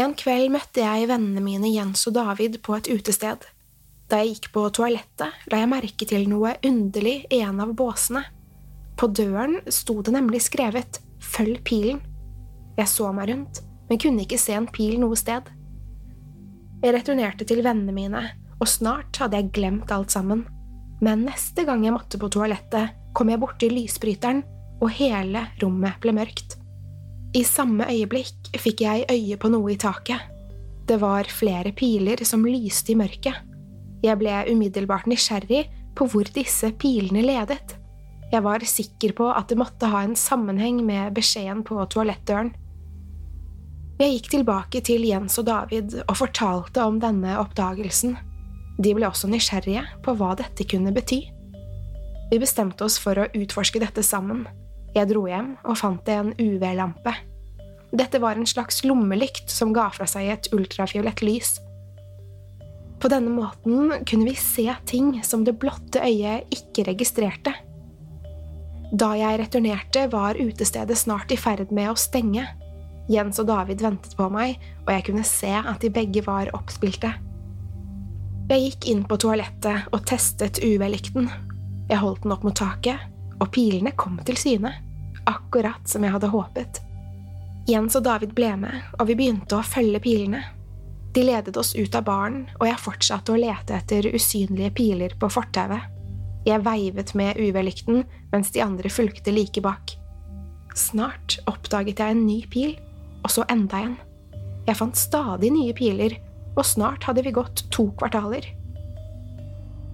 En kveld møtte jeg vennene mine Jens og David på et utested. Da jeg gikk på toalettet, la jeg merke til noe underlig i en av båsene. På døren sto det nemlig skrevet Følg pilen. Jeg så meg rundt, men kunne ikke se en pil noe sted. Jeg returnerte til vennene mine, og snart hadde jeg glemt alt sammen. Men neste gang jeg måtte på toalettet, kom jeg borti lysbryteren, og hele rommet ble mørkt. I samme øyeblikk fikk jeg øye på noe i taket. Det var flere piler som lyste i mørket. Jeg ble umiddelbart nysgjerrig på hvor disse pilene ledet. Jeg var sikker på at det måtte ha en sammenheng med beskjeden på toalettdøren. Jeg gikk tilbake til Jens og David og fortalte om denne oppdagelsen. De ble også nysgjerrige på hva dette kunne bety. Vi bestemte oss for å utforske dette sammen. Jeg dro hjem og fant en UV-lampe. Dette var en slags lommelykt som ga fra seg et ultrafiolett lys. På denne måten kunne vi se ting som det blotte øyet ikke registrerte. Da jeg returnerte, var utestedet snart i ferd med å stenge. Jens og David ventet på meg, og jeg kunne se at de begge var oppspilte. Jeg gikk inn på toalettet og testet UV-lykten. Jeg holdt den opp mot taket, og pilene kom til syne, akkurat som jeg hadde håpet. Jens og David ble med, og vi begynte å følge pilene. De ledet oss ut av baren, og jeg fortsatte å lete etter usynlige piler på fortauet. Jeg veivet med UV-lykten mens de andre fulgte like bak. Snart oppdaget jeg en ny pil, og så enda en. Jeg fant stadig nye piler, og snart hadde vi gått to kvartaler.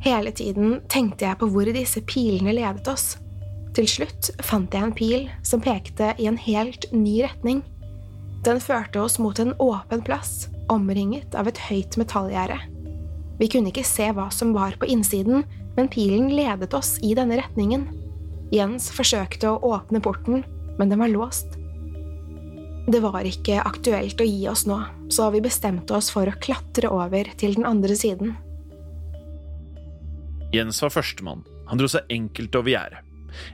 Hele tiden tenkte jeg på hvor disse pilene ledet oss. Til slutt fant jeg en pil som pekte i en helt ny retning. Den førte oss mot en åpen plass, omringet av et høyt metallgjerde. Vi kunne ikke se hva som var på innsiden, men pilen ledet oss i denne retningen. Jens forsøkte å åpne porten, men den var låst. Det var ikke aktuelt å gi oss nå, så vi bestemte oss for å klatre over til den andre siden. Jens var førstemann. Han dro seg enkelt over gjerdet.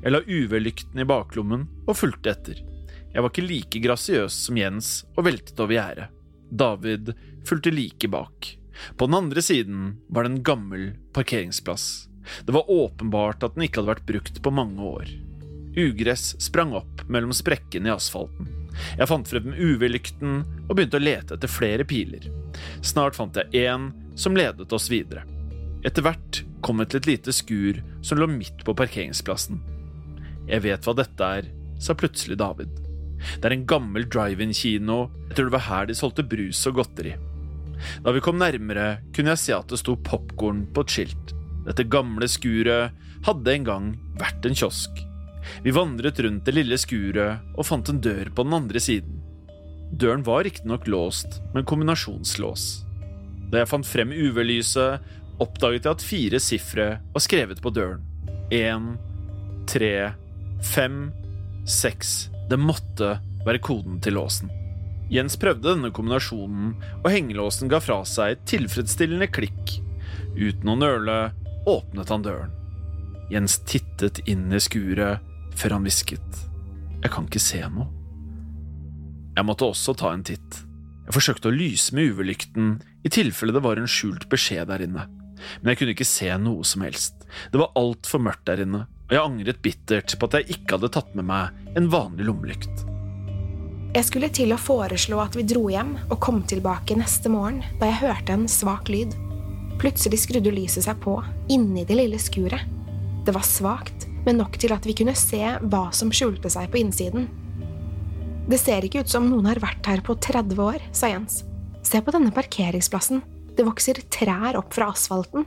Jeg la UV-lykten i baklommen og fulgte etter. Jeg var ikke like grasiøs som Jens og veltet over gjerdet. David fulgte like bak. På den andre siden var det en gammel parkeringsplass. Det var åpenbart at den ikke hadde vært brukt på mange år. Ugress sprang opp mellom sprekkene i asfalten. Jeg fant frem UV-lykten og begynte å lete etter flere piler. Snart fant jeg én som ledet oss videre. Etter hvert kom vi til et lite skur som lå midt på parkeringsplassen. Jeg vet hva dette er, sa plutselig David. Det er en gammel drive-in-kino, jeg tror det var her de solgte brus og godteri. Da vi kom nærmere, kunne jeg se at det sto popkorn på et skilt. Dette gamle skuret hadde en gang vært en kiosk. Vi vandret rundt det lille skuret og fant en dør på den andre siden. Døren var riktignok låst, men kombinasjonslås. Da jeg fant frem UV-lyset, oppdaget jeg at fire sifre var skrevet på døren. Én, tre, fem, seks. Det måtte være koden til låsen. Jens prøvde denne kombinasjonen, og hengelåsen ga fra seg et tilfredsstillende klikk. Uten å nøle åpnet han døren. Jens tittet inn i skuret før han hvisket. Jeg kan ikke se noe. Jeg måtte også ta en titt. Jeg forsøkte å lyse med UV-lykten i tilfelle det var en skjult beskjed der inne, men jeg kunne ikke se noe som helst. Det var altfor mørkt der inne, og jeg angret bittert på at jeg ikke hadde tatt med meg en vanlig lommelykt. Jeg skulle til å foreslå at vi dro hjem og kom tilbake neste morgen da jeg hørte en svak lyd. Plutselig skrudde lyset seg på inni det lille skuret. Det var svakt, men nok til at vi kunne se hva som skjulte seg på innsiden. Det ser ikke ut som noen har vært her på 30 år, sa Jens. Se på denne parkeringsplassen, det vokser trær opp fra asfalten.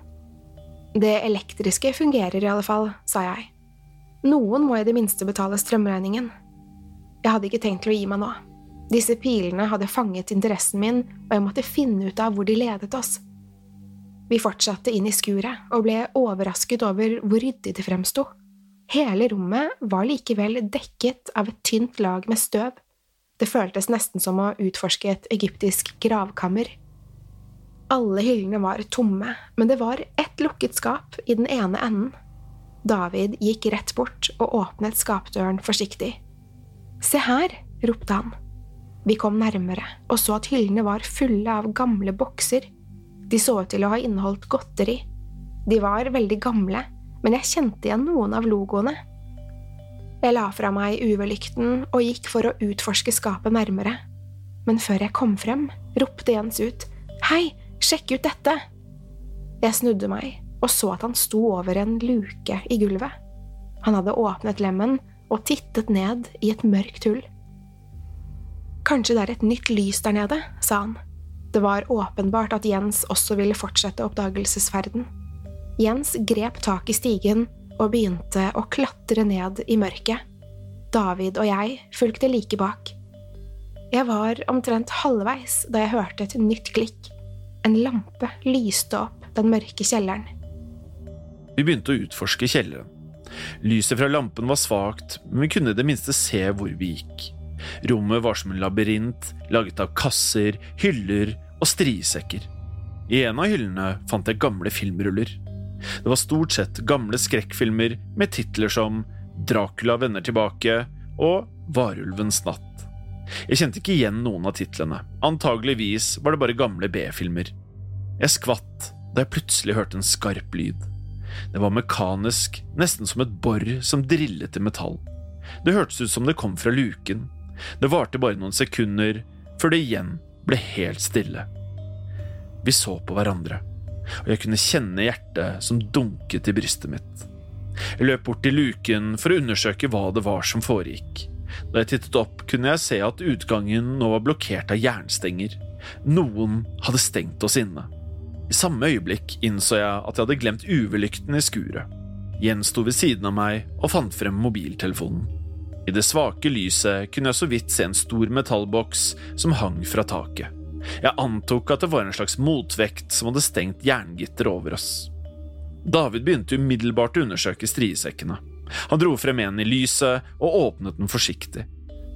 Det elektriske fungerer i alle fall, sa jeg. Noen må i det minste betale strømregningen. Jeg hadde ikke tenkt til å gi meg nå. Disse pilene hadde fanget interessen min, og jeg måtte finne ut av hvor de ledet oss. Vi fortsatte inn i skuret og ble overrasket over hvor ryddig det fremsto. Hele rommet var likevel dekket av et tynt lag med støv. Det føltes nesten som å utforske et egyptisk gravkammer. Alle hyllene var tomme, men det var ett lukket skap i den ene enden. David gikk rett bort og åpnet skapdøren forsiktig. Se her, ropte han. Vi kom nærmere og så at hyllene var fulle av gamle bokser. De så ut til å ha inneholdt godteri. De var veldig gamle, men jeg kjente igjen noen av logoene. Jeg la fra meg UV-lykten og gikk for å utforske skapet nærmere. Men før jeg kom frem, ropte Jens ut Hei, sjekk ut dette! Jeg snudde meg og så at han sto over en luke i gulvet. Han hadde åpnet lemmen og tittet ned i et mørkt hull. Kanskje det er et nytt lys der nede, sa han. Det var åpenbart at Jens også ville fortsette oppdagelsesferden. Jens grep tak i stigen og begynte å klatre ned i mørket. David og jeg fulgte like bak. Jeg var omtrent halvveis da jeg hørte et nytt klikk. En lampe lyste opp den mørke kjelleren. Vi begynte å utforske kjelleren. Lyset fra lampen var svakt, men vi kunne i det minste se hvor vi gikk. Rommet var som en labyrint, laget av kasser, hyller og striesekker. I en av hyllene fant jeg gamle filmruller. Det var stort sett gamle skrekkfilmer med titler som Dracula vender tilbake og Varulvens natt. Jeg kjente ikke igjen noen av titlene, antageligvis var det bare gamle B-filmer. Jeg skvatt da jeg plutselig hørte en skarp lyd. Det var mekanisk, nesten som et bor som drillet i metall. Det hørtes ut som det kom fra luken. Det varte bare noen sekunder, før det igjen ble helt stille. Vi så på hverandre og jeg kunne kjenne hjertet som dunket i brystet mitt. Jeg løp bort til luken for å undersøke hva det var som foregikk. Da jeg tittet opp, kunne jeg se at utgangen nå var blokkert av jernstenger. Noen hadde stengt oss inne. I samme øyeblikk innså jeg at jeg hadde glemt UV-lykten i skuret. Jens sto ved siden av meg og fant frem mobiltelefonen. I det svake lyset kunne jeg så vidt se en stor metallboks som hang fra taket. Jeg antok at det var en slags motvekt som hadde stengt jerngitteret over oss. David begynte umiddelbart å undersøke striesekkene. Han dro frem en i lyset og åpnet den forsiktig.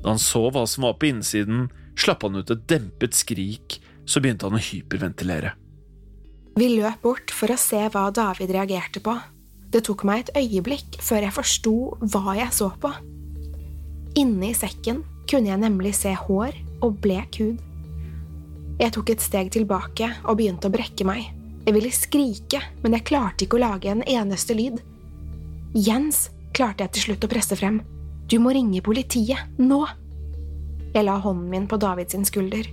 Da han så hva som var på innsiden, slapp han ut et dempet skrik, så begynte han å hyperventilere. Vi løp bort for å se hva David reagerte på. Det tok meg et øyeblikk før jeg forsto hva jeg så på. Inne i sekken kunne jeg nemlig se hår og blek hud. Jeg tok et steg tilbake og begynte å brekke meg. Jeg ville skrike, men jeg klarte ikke å lage en eneste lyd. Jens, klarte jeg til slutt å presse frem. Du må ringe politiet, nå! Jeg la hånden min på Davids skulder.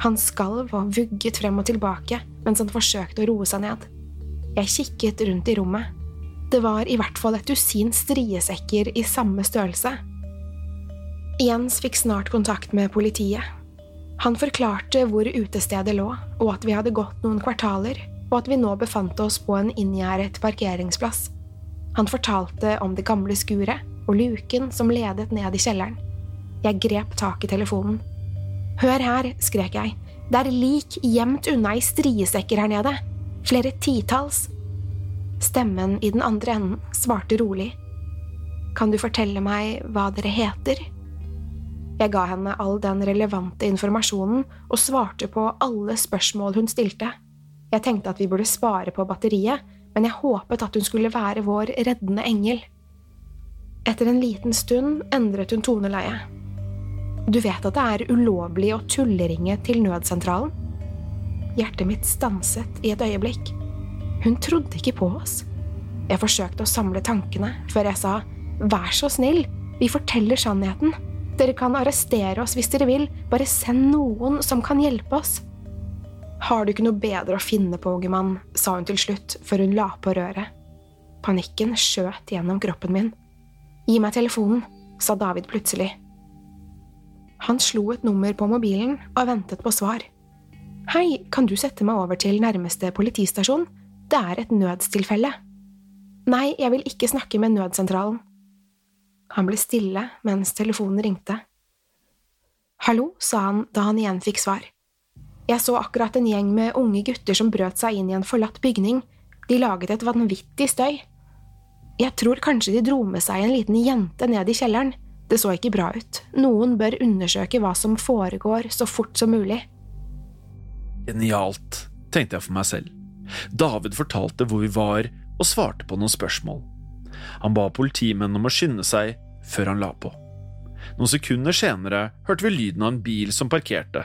Han skalv og vugget frem og tilbake mens han forsøkte å roe seg ned. Jeg kikket rundt i rommet. Det var i hvert fall et dusin striesekker i samme størrelse. Jens fikk snart kontakt med politiet. Han forklarte hvor utestedet lå, og at vi hadde gått noen kvartaler, og at vi nå befant oss på en inngjerdet parkeringsplass. Han fortalte om det gamle skuret og luken som ledet ned i kjelleren. Jeg grep tak i telefonen. Hør her, skrek jeg, det er lik gjemt unna i striesekker her nede, flere titalls. Stemmen i den andre enden svarte rolig. Kan du fortelle meg hva dere heter? Jeg ga henne all den relevante informasjonen og svarte på alle spørsmål hun stilte. Jeg tenkte at vi burde spare på batteriet, men jeg håpet at hun skulle være vår reddende engel. Etter en liten stund endret hun toneleie. Du vet at det er ulovlig å tulleringe til nødsentralen? Hjertet mitt stanset i et øyeblikk. Hun trodde ikke på oss. Jeg forsøkte å samle tankene før jeg sa vær så snill, vi forteller sannheten. Dere kan arrestere oss hvis dere vil, bare send noen som kan hjelpe oss. Har du ikke noe bedre å finne på, unge mann, sa hun til slutt før hun la på røret. Panikken skjøt gjennom kroppen min. Gi meg telefonen, sa David plutselig. Han slo et nummer på mobilen og ventet på svar. Hei, kan du sette meg over til nærmeste politistasjon? Det er et nødstilfelle. Nei, jeg vil ikke snakke med nødsentralen. Han ble stille mens telefonen ringte. Hallo, sa han da han igjen fikk svar. Jeg så akkurat en gjeng med unge gutter som brøt seg inn i en forlatt bygning. De laget et vanvittig støy. Jeg tror kanskje de dro med seg en liten jente ned i kjelleren. Det så ikke bra ut. Noen bør undersøke hva som foregår så fort som mulig. Genialt, tenkte jeg for meg selv. David fortalte hvor vi var, og svarte på noen spørsmål. Han ba politimennene om å skynde seg før han la på. Noen sekunder senere hørte vi lyden av en bil som parkerte.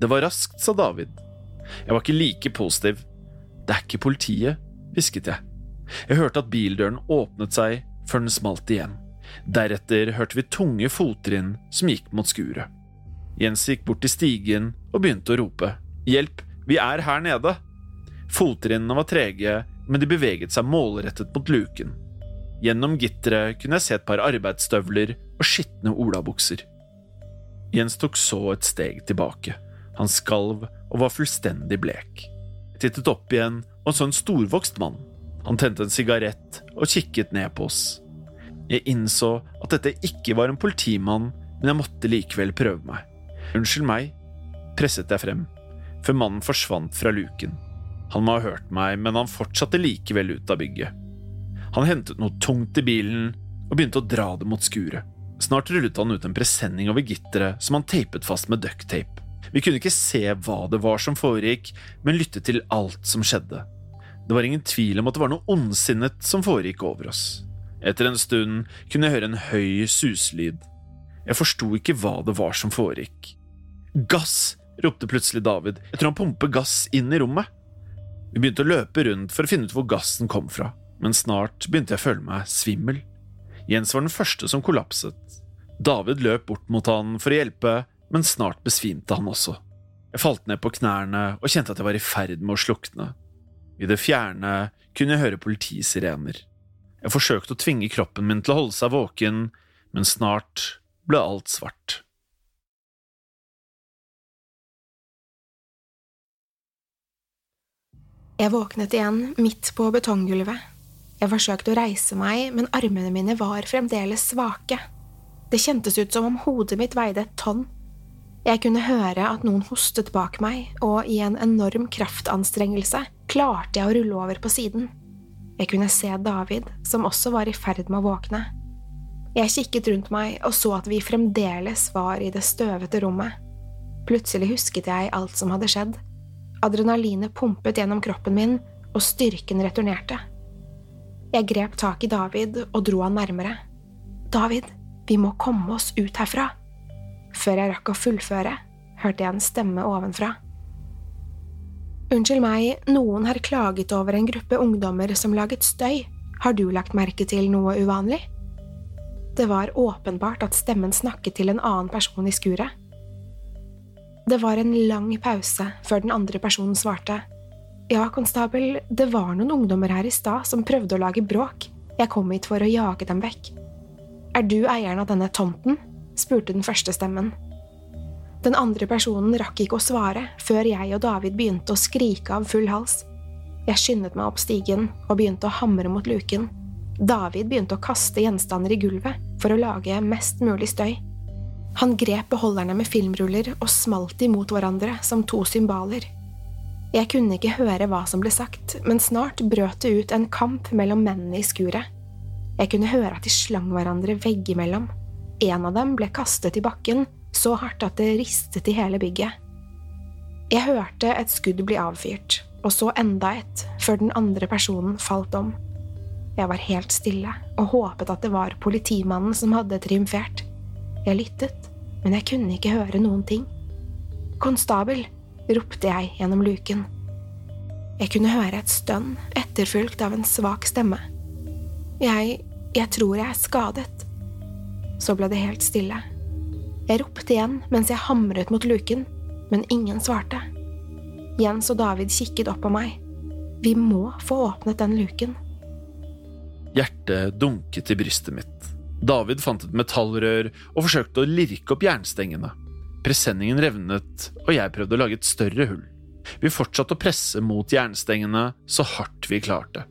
Det var raskt, sa David. Jeg var ikke like positiv. Det er ikke politiet, hvisket jeg. Jeg hørte at bildøren åpnet seg før den smalt igjen. Deretter hørte vi tunge fottrinn som gikk mot skuret. Jens gikk bort til stigen og begynte å rope. Hjelp, vi er her nede! Fottrinnene var trege, men de beveget seg målrettet mot luken. Gjennom gitteret kunne jeg se et par arbeidsstøvler og skitne olabukser. Jens tok så et steg tilbake. Han skalv og var fullstendig blek. Jeg tittet opp igjen og så en storvokst mann. Han tente en sigarett og kikket ned på oss. Jeg innså at dette ikke var en politimann, men jeg måtte likevel prøve meg. Unnskyld meg, presset jeg frem, før mannen forsvant fra luken. Han må ha hørt meg, men han fortsatte likevel ut av bygget. Han hentet noe tungt i bilen og begynte å dra det mot skuret. Snart rullet han ut en presenning over gitteret som han teipet fast med ducktape. Vi kunne ikke se hva det var som foregikk, men lyttet til alt som skjedde. Det var ingen tvil om at det var noe ondsinnet som foregikk over oss. Etter en stund kunne jeg høre en høy suslyd. Jeg forsto ikke hva det var som foregikk. Gass! ropte plutselig David. Jeg tror han pumper gass inn i rommet. Vi begynte å løpe rundt for å finne ut hvor gassen kom fra men snart begynte jeg å føle meg svimmel. Jens var den første som kollapset. David løp bort mot han for å hjelpe, men snart besvimte han også. Jeg falt ned på knærne og kjente at jeg var i ferd med å slukne. I det fjerne kunne jeg høre politisirener. Jeg forsøkte å tvinge kroppen min til å holde seg våken, men snart ble alt svart. Jeg våknet igjen midt på betonggulvet. Jeg forsøkte å reise meg, men armene mine var fremdeles svake. Det kjentes ut som om hodet mitt veide et tonn. Jeg kunne høre at noen hostet bak meg, og i en enorm kraftanstrengelse klarte jeg å rulle over på siden. Jeg kunne se David, som også var i ferd med å våkne. Jeg kikket rundt meg og så at vi fremdeles var i det støvete rommet. Plutselig husket jeg alt som hadde skjedd. Adrenalinet pumpet gjennom kroppen min, og styrken returnerte. Jeg grep tak i David og dro han nærmere. David, vi må komme oss ut herfra. Før jeg rakk å fullføre, hørte jeg en stemme ovenfra. Unnskyld meg, noen har klaget over en gruppe ungdommer som laget støy. Har du lagt merke til noe uvanlig? Det var åpenbart at stemmen snakket til en annen person i skuret. Det var en lang pause før den andre personen svarte. Ja, konstabel, det var noen ungdommer her i stad som prøvde å lage bråk. Jeg kom hit for å jage dem vekk. Er du eieren av denne tomten? spurte den første stemmen. Den andre personen rakk ikke å svare før jeg og David begynte å skrike av full hals. Jeg skyndet meg opp stigen og begynte å hamre mot luken. David begynte å kaste gjenstander i gulvet for å lage mest mulig støy. Han grep beholderne med filmruller og smalt imot hverandre som to symbaler. Jeg kunne ikke høre hva som ble sagt, men snart brøt det ut en kamp mellom mennene i skuret. Jeg kunne høre at de slang hverandre veggimellom. En av dem ble kastet i bakken, så hardt at det ristet i hele bygget. Jeg hørte et skudd bli avfyrt, og så enda et, før den andre personen falt om. Jeg var helt stille og håpet at det var politimannen som hadde triumfert. Jeg lyttet, men jeg kunne ikke høre noen ting. Konstabel, ropte jeg gjennom luken. Jeg kunne høre et stønn, etterfulgt av en svak stemme. Jeg… jeg tror jeg er skadet. Så ble det helt stille. Jeg ropte igjen mens jeg hamret mot luken, men ingen svarte. Jens og David kikket opp på meg. Vi må få åpnet den luken. Hjertet dunket i brystet mitt. David fant et metallrør og forsøkte å lirke opp jernstengene. Presenningen revnet, og jeg prøvde å lage et større hull. Vi fortsatte å presse mot jernstengene så hardt vi klarte.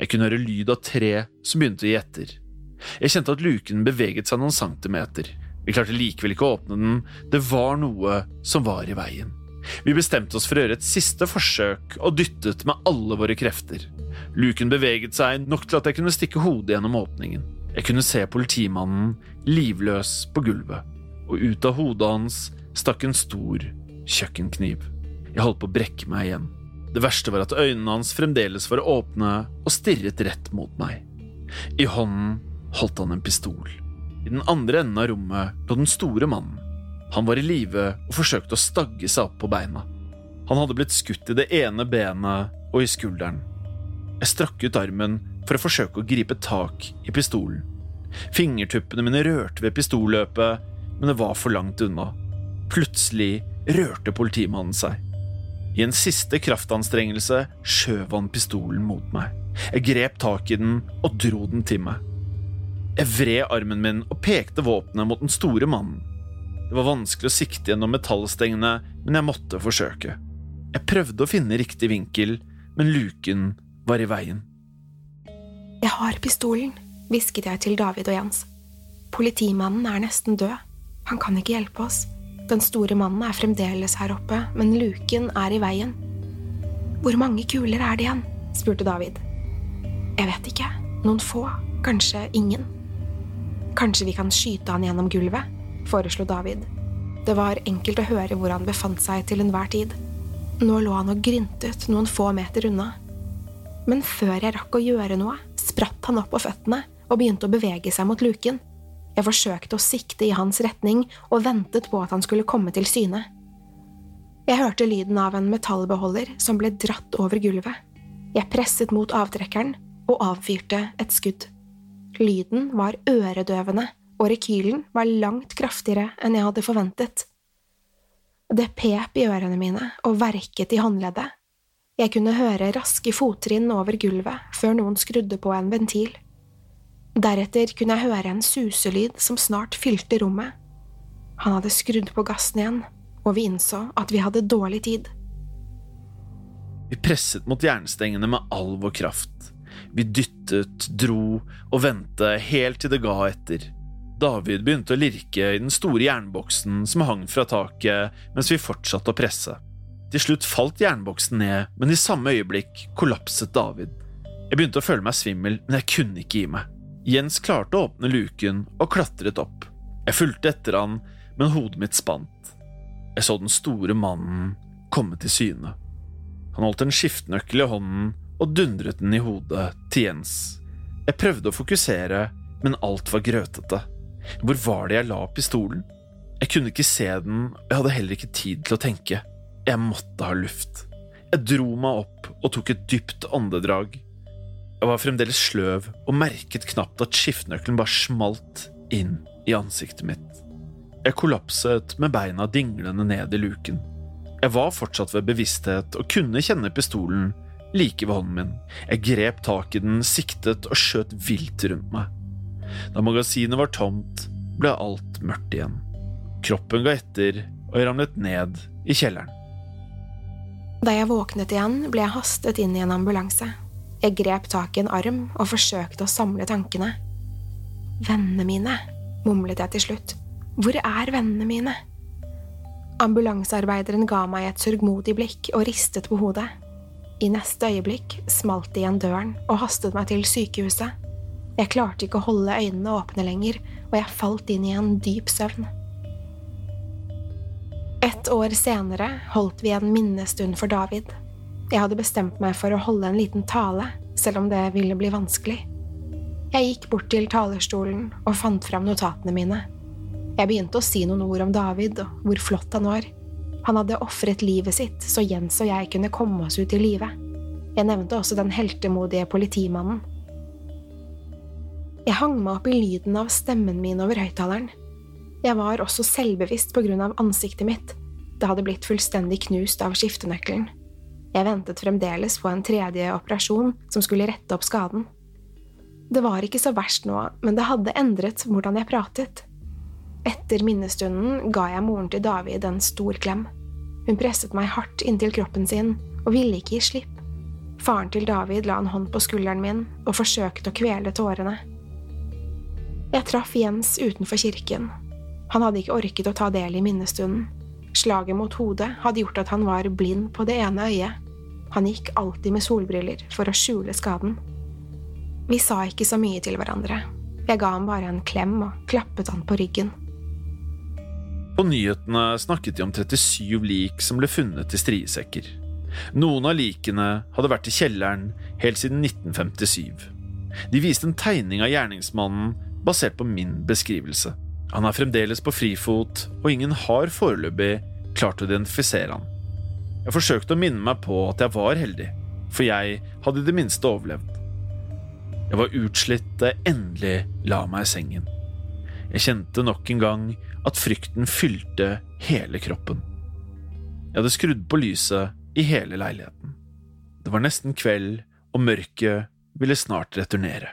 Jeg kunne høre lyd av tre som begynte å gi etter. Jeg kjente at luken beveget seg noen centimeter. Vi klarte likevel ikke å åpne den, det var noe som var i veien. Vi bestemte oss for å gjøre et siste forsøk og dyttet med alle våre krefter. Luken beveget seg nok til at jeg kunne stikke hodet gjennom åpningen. Jeg kunne se politimannen livløs på gulvet, og ut av hodet hans stakk en stor kjøkkenkniv. Jeg holdt på å brekke meg igjen. Det verste var at øynene hans fremdeles var åpne og stirret rett mot meg. I hånden holdt han en pistol. I den andre enden av rommet lå den store mannen. Han var i live og forsøkte å stagge seg opp på beina. Han hadde blitt skutt i det ene benet og i skulderen. Jeg strakk ut armen for å forsøke å gripe tak i pistolen. Fingertuppene mine rørte ved pistolløpet, men det var for langt unna. Plutselig rørte politimannen seg. I en siste kraftanstrengelse skjøv han pistolen mot meg. Jeg grep tak i den og dro den til meg. Jeg vred armen min og pekte våpenet mot den store mannen. Det var vanskelig å sikte gjennom metallstengene, men jeg måtte forsøke. Jeg prøvde å finne riktig vinkel, men luken var i veien. Jeg har pistolen, hvisket jeg til David og Jens. Politimannen er nesten død. Han kan ikke hjelpe oss. Den store mannen er fremdeles her oppe, men luken er i veien. Hvor mange kuler er det igjen? spurte David. Jeg vet ikke. Noen få. Kanskje ingen. Kanskje vi kan skyte han gjennom gulvet? foreslo David. Det var enkelt å høre hvor han befant seg til enhver tid. Nå lå han og gryntet noen få meter unna. Men før jeg rakk å gjøre noe, spratt han opp på føttene og begynte å bevege seg mot luken. Jeg forsøkte å sikte i hans retning og ventet på at han skulle komme til syne. Jeg hørte lyden av en metallbeholder som ble dratt over gulvet. Jeg presset mot avtrekkeren og avfyrte et skudd. Lyden var øredøvende, og rekylen var langt kraftigere enn jeg hadde forventet. Det pep i ørene mine og verket i håndleddet. Jeg kunne høre raske fottrinn over gulvet før noen skrudde på en ventil. Deretter kunne jeg høre en suselyd som snart fylte rommet. Han hadde skrudd på gassen igjen, og vi innså at vi hadde dårlig tid. Vi presset mot jernstengene med all vår kraft. Vi dyttet, dro og vendte helt til det ga etter. David begynte å lirke i den store jernboksen som hang fra taket, mens vi fortsatte å presse. Til slutt falt jernboksen ned, men i samme øyeblikk kollapset David. Jeg begynte å føle meg svimmel, men jeg kunne ikke gi meg. Jens klarte å åpne luken og klatret opp. Jeg fulgte etter han, men hodet mitt spant. Jeg så den store mannen komme til syne. Han holdt en skiftenøkkel i hånden og dundret den i hodet til Jens. Jeg prøvde å fokusere, men alt var grøtete. Hvor var det jeg la pistolen? Jeg kunne ikke se den, og jeg hadde heller ikke tid til å tenke. Jeg måtte ha luft. Jeg dro meg opp og tok et dypt åndedrag. Jeg var fremdeles sløv og merket knapt at skiftenøkkelen bare smalt inn i ansiktet mitt. Jeg kollapset med beina dinglende ned i luken. Jeg var fortsatt ved bevissthet og kunne kjenne pistolen like ved hånden min. Jeg grep tak i den, siktet og skjøt vilt rundt meg. Da magasinet var tomt, ble alt mørkt igjen. Kroppen ga etter, og jeg ramlet ned i kjelleren. Da jeg våknet igjen, ble jeg hastet inn i en ambulanse. Jeg grep tak i en arm og forsøkte å samle tankene. Vennene mine, mumlet jeg til slutt. Hvor er vennene mine? Ambulansearbeideren ga meg et sørgmodig blikk og ristet på hodet. I neste øyeblikk smalt det igjen døren og hastet meg til sykehuset. Jeg klarte ikke å holde øynene åpne lenger, og jeg falt inn i en dyp søvn. Et år senere holdt vi en minnestund for David. Jeg hadde bestemt meg for å holde en liten tale, selv om det ville bli vanskelig. Jeg gikk bort til talerstolen og fant fram notatene mine. Jeg begynte å si noen ord om David og hvor flott han var. Han hadde ofret livet sitt så Jens og jeg kunne komme oss ut i live. Jeg nevnte også den heltemodige politimannen. Jeg hang meg opp i lyden av stemmen min over høyttaleren. Jeg var også selvbevisst på grunn av ansiktet mitt. Det hadde blitt fullstendig knust av skiftenøkkelen. Jeg ventet fremdeles på en tredje operasjon som skulle rette opp skaden. Det var ikke så verst nå, men det hadde endret hvordan jeg pratet. Etter minnestunden ga jeg moren til David en stor klem. Hun presset meg hardt inntil kroppen sin og ville ikke gi slipp. Faren til David la en hånd på skulderen min og forsøkte å kvele tårene. Jeg traff Jens utenfor kirken. Han hadde ikke orket å ta del i minnestunden. Slaget mot hodet hadde gjort at han var blind på det ene øyet. Han gikk alltid med solbriller for å skjule skaden. Vi sa ikke så mye til hverandre. Jeg ga ham bare en klem og klappet han på ryggen. På nyhetene snakket de om 37 lik som ble funnet i striesekker. Noen av likene hadde vært i kjelleren helt siden 1957. De viste en tegning av gjerningsmannen basert på min beskrivelse. Han er fremdeles på frifot, og ingen har foreløpig klart å identifisere han. Jeg forsøkte å minne meg på at jeg var heldig, for jeg hadde i det minste overlevd. Jeg var utslitt da jeg endelig la meg i sengen. Jeg kjente nok en gang at frykten fylte hele kroppen. Jeg hadde skrudd på lyset i hele leiligheten. Det var nesten kveld, og mørket ville snart returnere.